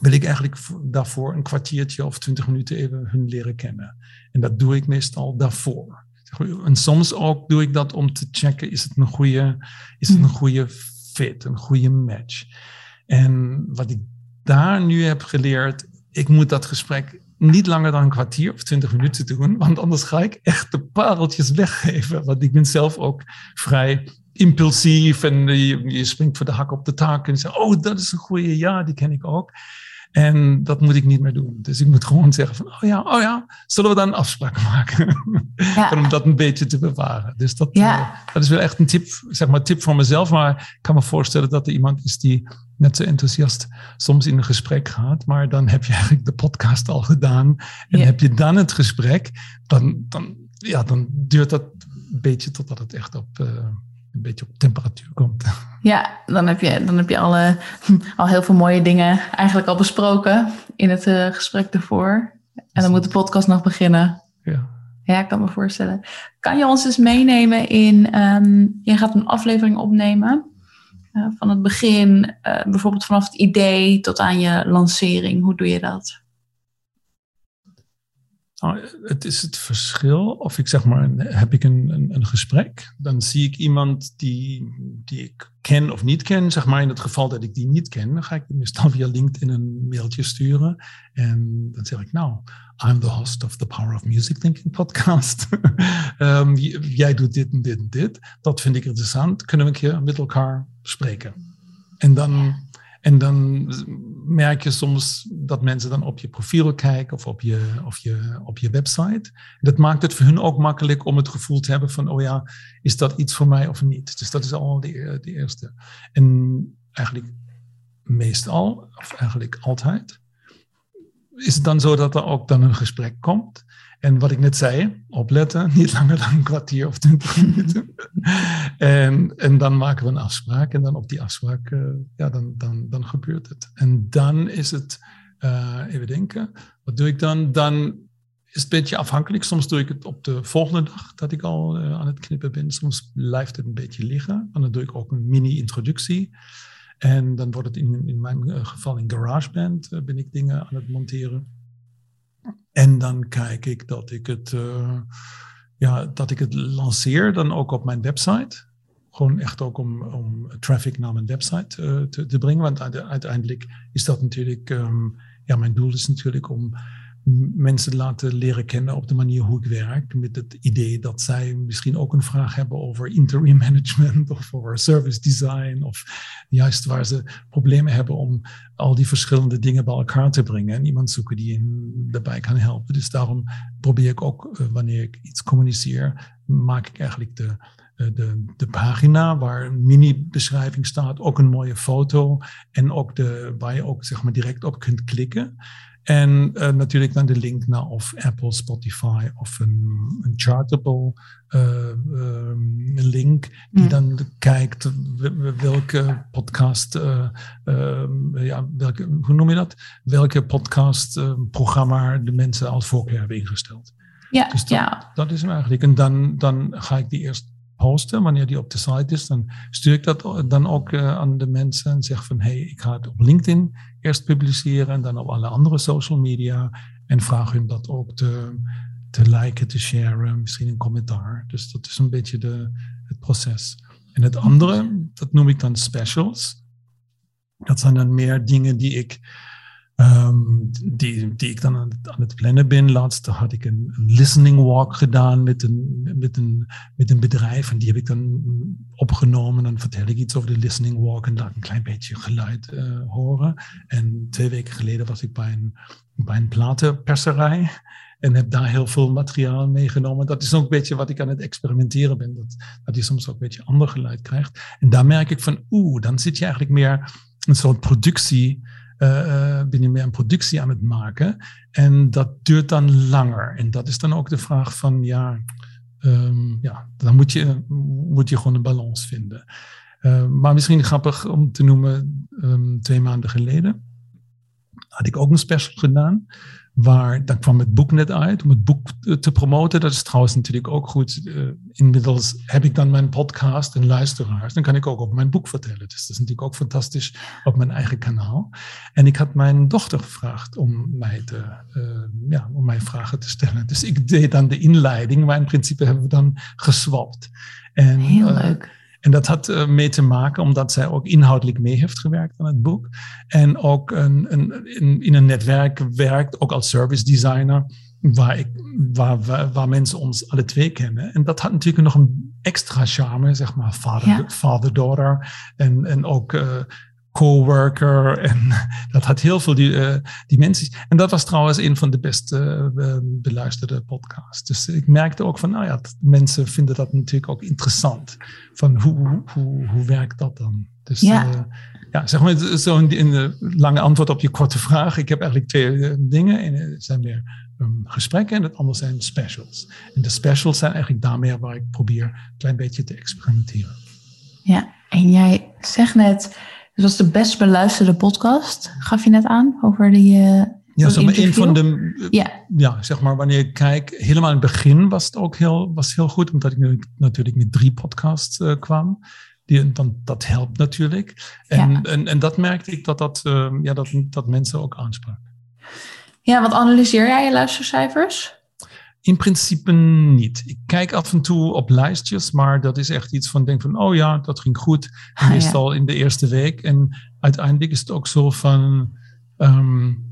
wil ik eigenlijk daarvoor een kwartiertje of twintig minuten even hun leren kennen. En dat doe ik meestal daarvoor. En soms ook doe ik dat om te checken, is het een goede, is het een hmm. goede fit, een goede match. En wat ik daar nu heb geleerd, ik moet dat gesprek niet langer dan een kwartier of twintig minuten doen, want anders ga ik echt de pareltjes weggeven. Want ik ben zelf ook vrij impulsief en je, springt voor de hak op de tak en zegt, oh, dat is een goede, ja, die ken ik ook. En dat moet ik niet meer doen. Dus ik moet gewoon zeggen van, oh ja, oh ja, zullen we dan een afspraak maken? Ja. om dat een beetje te bewaren. Dus dat, ja. uh, dat is wel echt een tip, zeg maar, tip voor mezelf. Maar ik kan me voorstellen dat er iemand is die net zo enthousiast soms in een gesprek gaat. Maar dan heb je eigenlijk de podcast al gedaan. En heb je dan het gesprek, dan, dan, ja, dan duurt dat een beetje totdat het echt op... Uh, een beetje op temperatuur komt. Ja, dan heb je, dan heb je alle, al heel veel mooie dingen eigenlijk al besproken in het uh, gesprek ervoor. En dan moet de podcast nog beginnen. Ja. Ja, ik kan me voorstellen. Kan je ons eens meenemen in, um, je gaat een aflevering opnemen uh, van het begin, uh, bijvoorbeeld vanaf het idee tot aan je lancering. Hoe doe je dat? Nou, het is het verschil of ik zeg maar, heb ik een, een, een, gesprek, dan zie ik iemand die, die ik ken of niet ken. Zeg maar in het geval dat ik die niet ken, dan ga ik meestal via LinkedIn een mailtje sturen. En dan zeg ik, nou, I'm the host of the Power of Music Thinking podcast. um, jij doet dit en dit en dit. Dat vind ik interessant. Kunnen we een keer met elkaar spreken? En dan en dan merk je soms dat mensen dan op je profiel kijken of op je, of je, op je website. Dat maakt het voor hun ook makkelijk om het gevoel te hebben van, oh ja, is dat iets voor mij of niet? Dus dat is al de, de eerste. En eigenlijk meestal, of eigenlijk altijd, is het dan zo dat er ook dan een gesprek komt. En wat ik net zei, opletten, niet langer dan een kwartier of twintig minuten. en, en dan maken we een afspraak en dan op die afspraak, uh, ja, dan, dan, dan gebeurt het. En dan is het, uh, even denken, wat doe ik dan? Dan is het een beetje afhankelijk. Soms doe ik het op de volgende dag dat ik al uh, aan het knippen ben. Soms blijft het een beetje liggen. En dan doe ik ook een mini-introductie. En dan wordt het in, in mijn geval in GarageBand, ben ik dingen aan het monteren. En dan kijk ik dat ik het, uh, ja, dat ik het lanceer, dan ook op mijn website. Gewoon echt ook om, om traffic naar mijn website uh, te, te, brengen. Want uiteindelijk is dat natuurlijk, um, ja, mijn doel is natuurlijk om mensen laten leren kennen op de manier hoe ik werk. Met het idee dat zij misschien ook een vraag hebben over interim management of over service design. Of juist waar ze problemen hebben om al die verschillende dingen bij elkaar te brengen. En iemand zoeken die hen daarbij kan helpen. Dus daarom probeer ik ook, eh, wanneer ik iets communiceer, maak ik eigenlijk de, eh, de, de pagina waar een mini-beschrijving staat, ook een mooie foto en ook de, waar je ook zeg maar, direct op kunt klikken. En uh, natuurlijk dan de link naar of Apple, Spotify of een, een chartable uh, um, link die mm. dan kijkt welke podcast, uh, ja, welke, hoe noem je dat? Welke podcastprogramma de mensen als voorkeur hebben ingesteld. Ja, dus dat, ja. dat is hem eigenlijk. En dan, dan ga ik die eerst posten, wanneer die op de site is, dan stuur ik dat dan ook uh, aan de mensen en zeg van hey, ik ga het op LinkedIn eerst publiceren en dan op alle andere social media en vraag hun dat ook te, te liken, te sharen, misschien een commentaar. Dus dat is een beetje de, het proces. En het andere, dat noem ik dan specials. Dat zijn dan meer dingen die ik Um, die, die ik dan aan het, plannen ben. Laatst had ik een, listening walk gedaan met een, met, een, met een bedrijf. En die heb ik dan opgenomen. Dan vertel ik iets over de listening walk en laat een klein beetje geluid uh, horen. En twee weken geleden was ik bij een, bij een platenperserij. En heb daar heel veel materiaal meegenomen. Dat is ook een beetje wat ik aan het experimenteren ben. Dat, dat je soms ook een beetje ander geluid krijgt. En daar merk ik van, oeh, dan zit je eigenlijk meer een soort productie uh, ben je meer een productie aan het maken. En dat duurt dan langer. En dat is dan ook de vraag van, ja, um, ja dan moet je, moet je gewoon een balans vinden. Uh, maar misschien grappig om te noemen, um, twee maanden geleden had ik ook een special gedaan Waar, dan kwam het boek net uit om het boek te promoten. Dat is trouwens natuurlijk ook goed. Uh, inmiddels heb ik dan mijn podcast en luisteraars. Dan kan ik ook op mijn boek vertellen. Dus dat is natuurlijk ook fantastisch op mijn eigen kanaal. En ik had mijn dochter gevraagd om mij, te, uh, ja, om mij vragen te stellen. Dus ik deed dan de inleiding, maar in principe hebben we dan geswapt. En, Heel uh, leuk. En dat had mee te maken omdat zij ook inhoudelijk mee heeft gewerkt aan het boek. En ook een, een, in, in een netwerk werkt, ook als service designer waar, ik, waar, waar, mensen ons alle twee kennen. En dat had natuurlijk nog een extra charme, zeg maar, vader-daughter. en, en ook uh, coworker. En dat had heel veel die, uh, dimensies. En dat was trouwens een van de beste uh, beluisterde podcasts. Dus ik merkte ook van, nou ja, mensen vinden dat natuurlijk ook interessant. Van hoe, hoe, hoe werkt dat dan? Dus ja. ja, zeg maar, zo in, in de lange antwoord op je korte vraag. Ik heb eigenlijk twee dingen. En zijn meer um, gesprekken en het andere zijn specials. En de specials zijn eigenlijk daarmee waar ik probeer een klein beetje te experimenteren. Ja, en jij zegt net, het was de best beluisterde podcast, gaf je net aan, over die... Uh, ja, zeg maar een van de. Ja. ja, zeg maar, wanneer ik kijk, helemaal in het begin was het ook heel, was heel goed, omdat ik nu natuurlijk met drie podcasts uh, kwam. Die, dan, dat helpt natuurlijk. En, ja. en, en dat merkte ik dat, dat, uh, ja, dat, dat mensen ook aansprak. Ja, wat analyseer jij je luistercijfers? In principe niet. Ik kijk af en toe op lijstjes, maar dat is echt iets van denk van, oh ja, dat ging goed. Ah, meestal in de eerste week. En uiteindelijk is het ook zo van, um,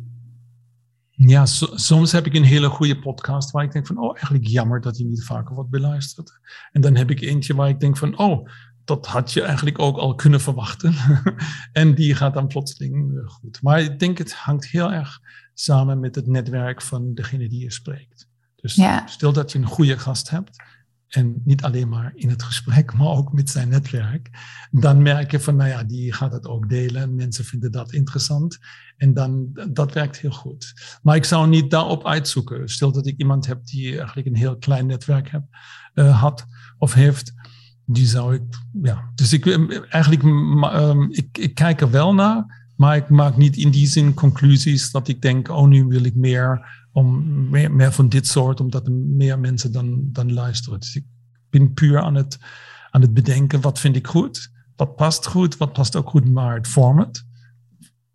ja, soms heb ik een hele goede podcast waar ik denk van, oh, eigenlijk jammer dat die niet vaker wordt beluisterd. En dan heb ik eentje waar ik denk van, oh, dat had je eigenlijk ook al kunnen verwachten. en die gaat dan plotseling goed. Maar ik denk het hangt heel erg samen met het netwerk van degene die je spreekt. Dus stel dat je een goede gast hebt en niet alleen maar in het gesprek, maar ook met zijn netwerk, dan merk je van, nou ja, die gaat het ook delen. Mensen vinden dat interessant en dan, dat werkt heel goed. Maar ik zou niet daarop uitzoeken. Stel dat ik iemand heb die eigenlijk een heel klein netwerk heb, uh, had of heeft, die zou ik, ja. Dus ik, eigenlijk, um, ik, ik kijk er wel naar, maar ik maak niet in die zin conclusies dat ik denk, oh nu wil ik meer, om, meer, meer van dit soort, omdat er meer mensen dan, dan luisteren. Dus ik ben puur aan het, aan het bedenken, wat vind ik goed? Wat past goed? Wat past ook goed maar het format?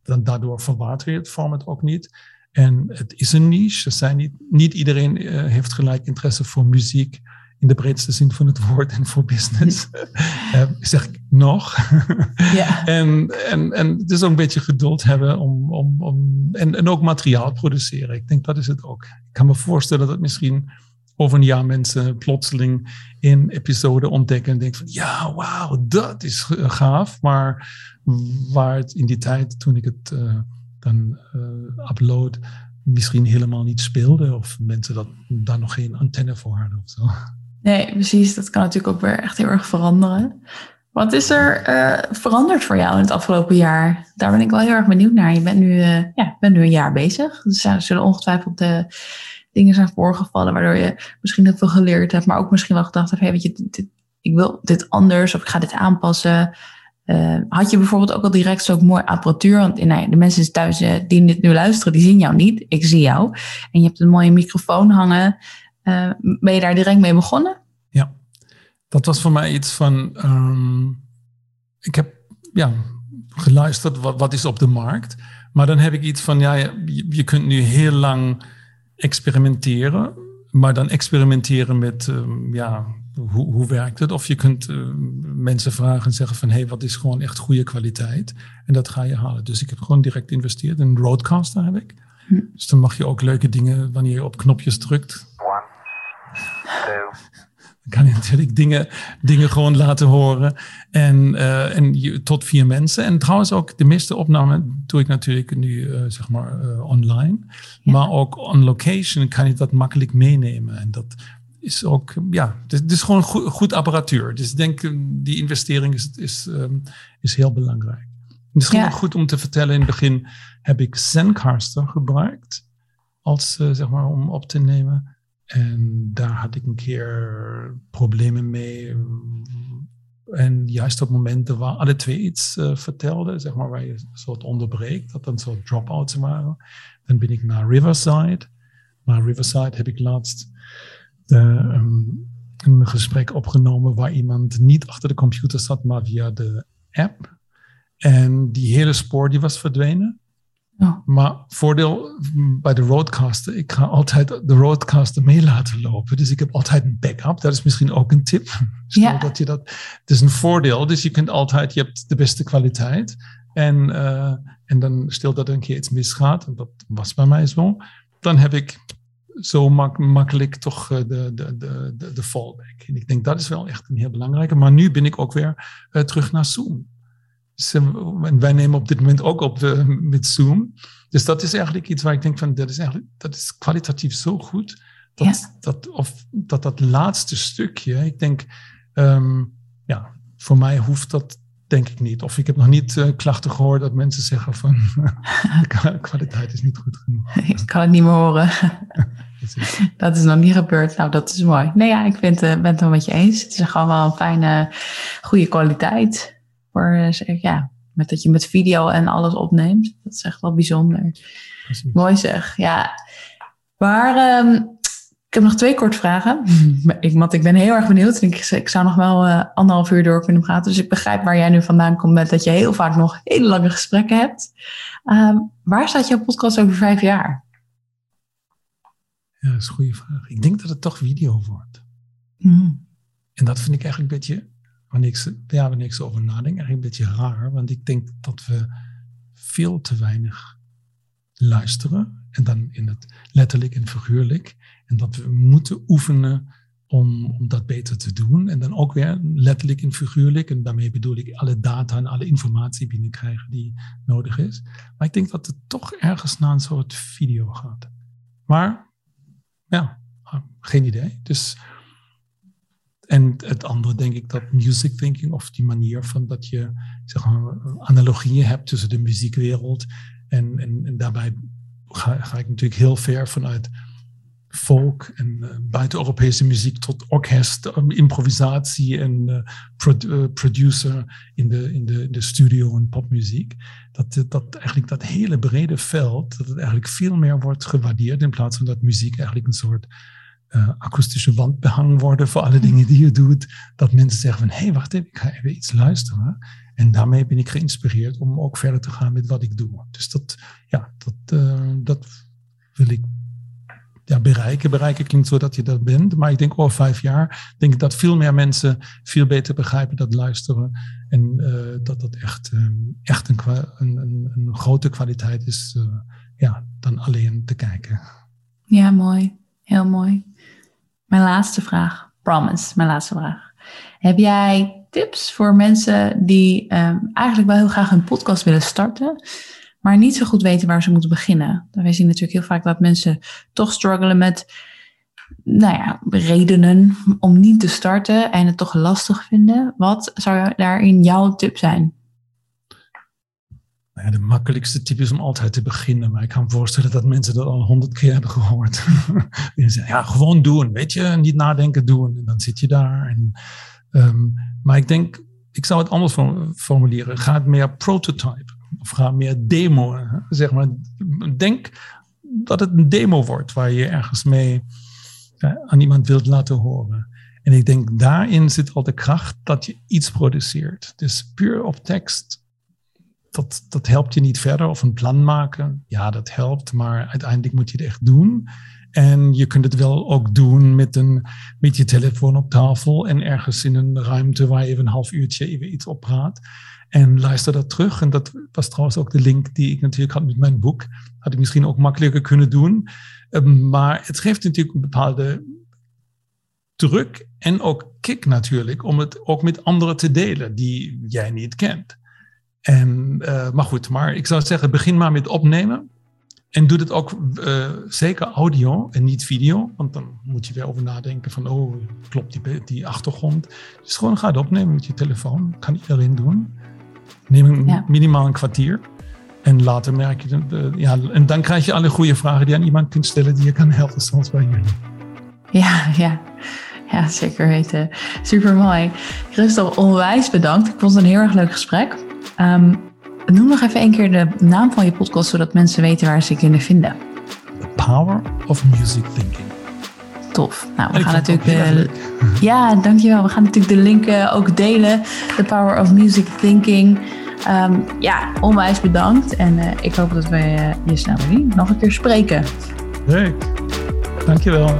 Dan, daardoor verwater je het format ook niet. En het is een niche. Er zijn niet, niet iedereen uh, heeft gelijk interesse voor muziek in de breedste zin van het woord en voor business. uh, zeg ik nog. ja. en, en, en dus ook een beetje geduld hebben om, om, om en, en ook materiaal produceren. Ik denk dat is het ook. Ik kan me voorstellen dat misschien over een jaar mensen plotseling in episode ontdekken en denken van ja, wauw, dat is gaaf. Maar waar het in die tijd, toen ik het uh, dan uh, upload, misschien helemaal niet speelde. Of mensen dat daar nog geen antenne voor hadden of zo. Nee, precies. Dat kan natuurlijk ook weer echt heel erg veranderen. Wat is er uh, veranderd voor jou in het afgelopen jaar? Daar ben ik wel heel erg benieuwd naar. Je bent nu, uh, ja, bent nu een jaar bezig. Dus er zullen ongetwijfeld de dingen zijn voorgevallen waardoor je misschien heel veel geleerd hebt, maar ook misschien wel gedacht hebt, hey, weet je, ik wil dit anders of ik ga dit aanpassen. Had je bijvoorbeeld ook al direct zo'n mooi apparatuur? Want de mensen thuis die dit nu luisteren, die zien jou niet. Ik zie jou. En je hebt een mooie microfoon hangen. Uh, ben je daar direct mee begonnen? Ja, dat was voor mij iets van. Um, ik heb ja, geluisterd wat, wat is op de markt. Maar dan heb ik iets van, ja, je, je kunt nu heel lang experimenteren. Maar dan experimenteren met, um, ja, hoe, hoe werkt het? Of je kunt uh, mensen vragen en zeggen van, hé, hey, wat is gewoon echt goede kwaliteit? En dat ga je halen. Dus ik heb gewoon direct geïnvesteerd. Een Roadcaster heb ik. Hm. Dus dan mag je ook leuke dingen, wanneer je op knopjes drukt, dan kan je natuurlijk dingen, dingen gewoon laten horen. En, uh, en je, tot vier mensen. En trouwens ook de meeste opnamen doe ik natuurlijk nu uh, zeg maar uh, online. Ja. Maar ook on location kan je dat makkelijk meenemen. En dat is ook, ja, het is gewoon goed, goed apparatuur. Dus ik denk, die investering is, is, um, is heel belangrijk. Misschien ja. ook goed om te vertellen, in het begin heb ik Zencaster gebruikt. Als, zeg maar, om op te nemen. En daar had ik een keer problemen mee. En juist op momenten waar alle twee iets uh, vertelden, zeg maar, waar je een soort onderbreekt, dat dan soort drop-outs waren, dan ben ik naar Riverside. Maar Riverside heb ik laatst um, een gesprek opgenomen waar iemand niet achter de computer zat, maar via de app. En die hele spoor die was verdwenen. Maar voordeel bij de roadcaster, ik ga altijd de roadcaster mee laten lopen. Dus ik heb altijd een backup. Dat is misschien ook een tip. ja. dat je dat, het is een voordeel, dus je kunt altijd, je hebt de beste kwaliteit. En, uh, en dan stel dat er een keer iets misgaat, en dat was bij mij zo, dan heb ik zo mak makkelijk toch uh, de, de, de, de, de fallback. En ik denk dat is wel echt een heel belangrijke. Maar nu ben ik ook weer uh, terug naar Zoom. Dus, en wij nemen op dit moment ook op de, met Zoom. Dus dat is eigenlijk iets waar ik denk van, dat is eigenlijk, dat is kwalitatief zo goed. Dat, ja. dat, of, dat dat laatste stukje, ik denk, um, ja, voor mij hoeft dat denk ik niet. Of ik heb nog niet uh, klachten gehoord dat mensen zeggen van, de kwaliteit is niet goed genoeg. ik kan het niet meer horen. dat is nog niet gebeurd. Nou, dat is mooi. Nee, ja, ik vind, uh, ben het wel met je eens. Het is gewoon wel een fijne, goede kwaliteit. Voor, uh, ja, met dat je met video en alles opneemt. Dat is echt wel bijzonder. Precies. Mooi zeg, ja. Maar um, ik heb nog twee kort vragen. Ik, want ik ben heel erg benieuwd. Ik, ik zou nog wel uh, anderhalf uur door kunnen praten. Dus ik begrijp waar jij nu vandaan komt met dat je heel vaak nog hele lange gesprekken hebt. Um, waar staat jouw podcast over vijf jaar? Ja, dat is een goede vraag. Ik denk dat het toch video wordt. Mm. En dat vind ik eigenlijk een beetje, wanneer ik, zo over nadenk, eigenlijk een beetje raar. Want ik denk dat we veel te weinig luisteren. En dan in het letterlijk en figuurlijk. En dat we moeten oefenen om, om dat beter te doen. En dan ook weer letterlijk en figuurlijk. En daarmee bedoel ik alle data en alle informatie binnenkrijgen die nodig is. Maar ik denk dat het toch ergens naar een soort video gaat. Maar ja, geen idee. Dus, en het andere denk ik dat music thinking of die manier van dat je zeg analogieën hebt tussen de muziekwereld en, en, en daarbij ga, ga ik natuurlijk heel ver vanuit folk en uh, buiten-Europese muziek tot orkest, um, improvisatie en uh, producer in de, in, de, de studio en popmuziek. Dat, dat eigenlijk dat hele brede veld, dat het eigenlijk veel meer wordt gewaardeerd in plaats van dat muziek eigenlijk een soort akoestische wandbehang worden voor alle dingen die je doet. Dat mensen zeggen van, hé, hey, wacht even, ik ga even iets luisteren. En daarmee ben ik geïnspireerd om ook verder te gaan met wat ik doe. Dus dat, ja, dat, dat wil ik ja, bereiken. Bereiken klinkt zo dat je dat bent. Maar ik denk over vijf jaar denk ik dat veel meer mensen veel beter begrijpen dat luisteren. En uh, dat dat echt, echt een, een, een, een, grote kwaliteit is uh, ja, dan alleen te kijken. Ja, mooi. Heel mooi. Mijn laatste vraag. Promise, mijn laatste vraag. Heb jij tips voor mensen die um, eigenlijk wel heel graag een podcast willen starten? maar niet zo goed weten waar ze moeten beginnen. We zien natuurlijk heel vaak dat mensen toch struggelen met nou ja, redenen om niet te starten en het toch lastig vinden. Wat zou daarin jouw tip zijn? Nou de makkelijkste tip is om altijd te beginnen. Maar ik kan me voorstellen dat mensen dat al honderd keer hebben gehoord. ja, gewoon doen, weet je, niet nadenken, doen. En dan zit je daar. En, um, maar ik denk, ik zou het anders formuleren. Ga het meer prototype of ga meer demo. Zeg maar. Denk dat het een demo wordt waar je ergens mee aan iemand wilt laten horen. En ik denk daarin zit al de kracht dat je iets produceert. Dus puur op tekst, dat, dat helpt je niet verder. Of een plan maken, ja, dat helpt, maar uiteindelijk moet je het echt doen. En je kunt het wel ook doen met, een, met je telefoon op tafel en ergens in een ruimte waar je even een half uurtje even iets oppraat. En luister dat terug. En dat was trouwens ook de link die ik natuurlijk had met mijn boek. Had ik misschien ook makkelijker kunnen doen. Ehm, maar het geeft natuurlijk een bepaalde druk en ook kick natuurlijk. Om het ook met anderen te delen die jij niet kent. En, uh, maar goed, maar ik zou zeggen, begin maar met opnemen. En doe het ook uh, zeker audio en niet video. Want dan moet je weer over nadenken van, oh, klopt die, die achtergrond. Dus gewoon ga het opnemen met je telefoon. Kan iedereen doen. Neem ja. minimaal een kwartier. En later merk je, de, ja, en dan krijg je alle goede vragen die aan iemand kunt stellen die je kan helpen, zoals bij jullie. Ja, ja. Ja, zeker weten. Super mooi. Christophe, onwijs bedankt. Ik vond het een heel erg leuk gesprek. Um, noem nog even een keer de naam van je podcast, zodat mensen weten waar ze kunnen vinden. The Power of Music Thinking. Tof. Nou, we gaan natuurlijk de. Ja, dankjewel. We gaan natuurlijk de link ook delen. The Power of Music Thinking. Ehm, ja, onwijs bedankt. En ik hoop dat we je snel weer nog een keer spreken. Leuk. Dankjewel.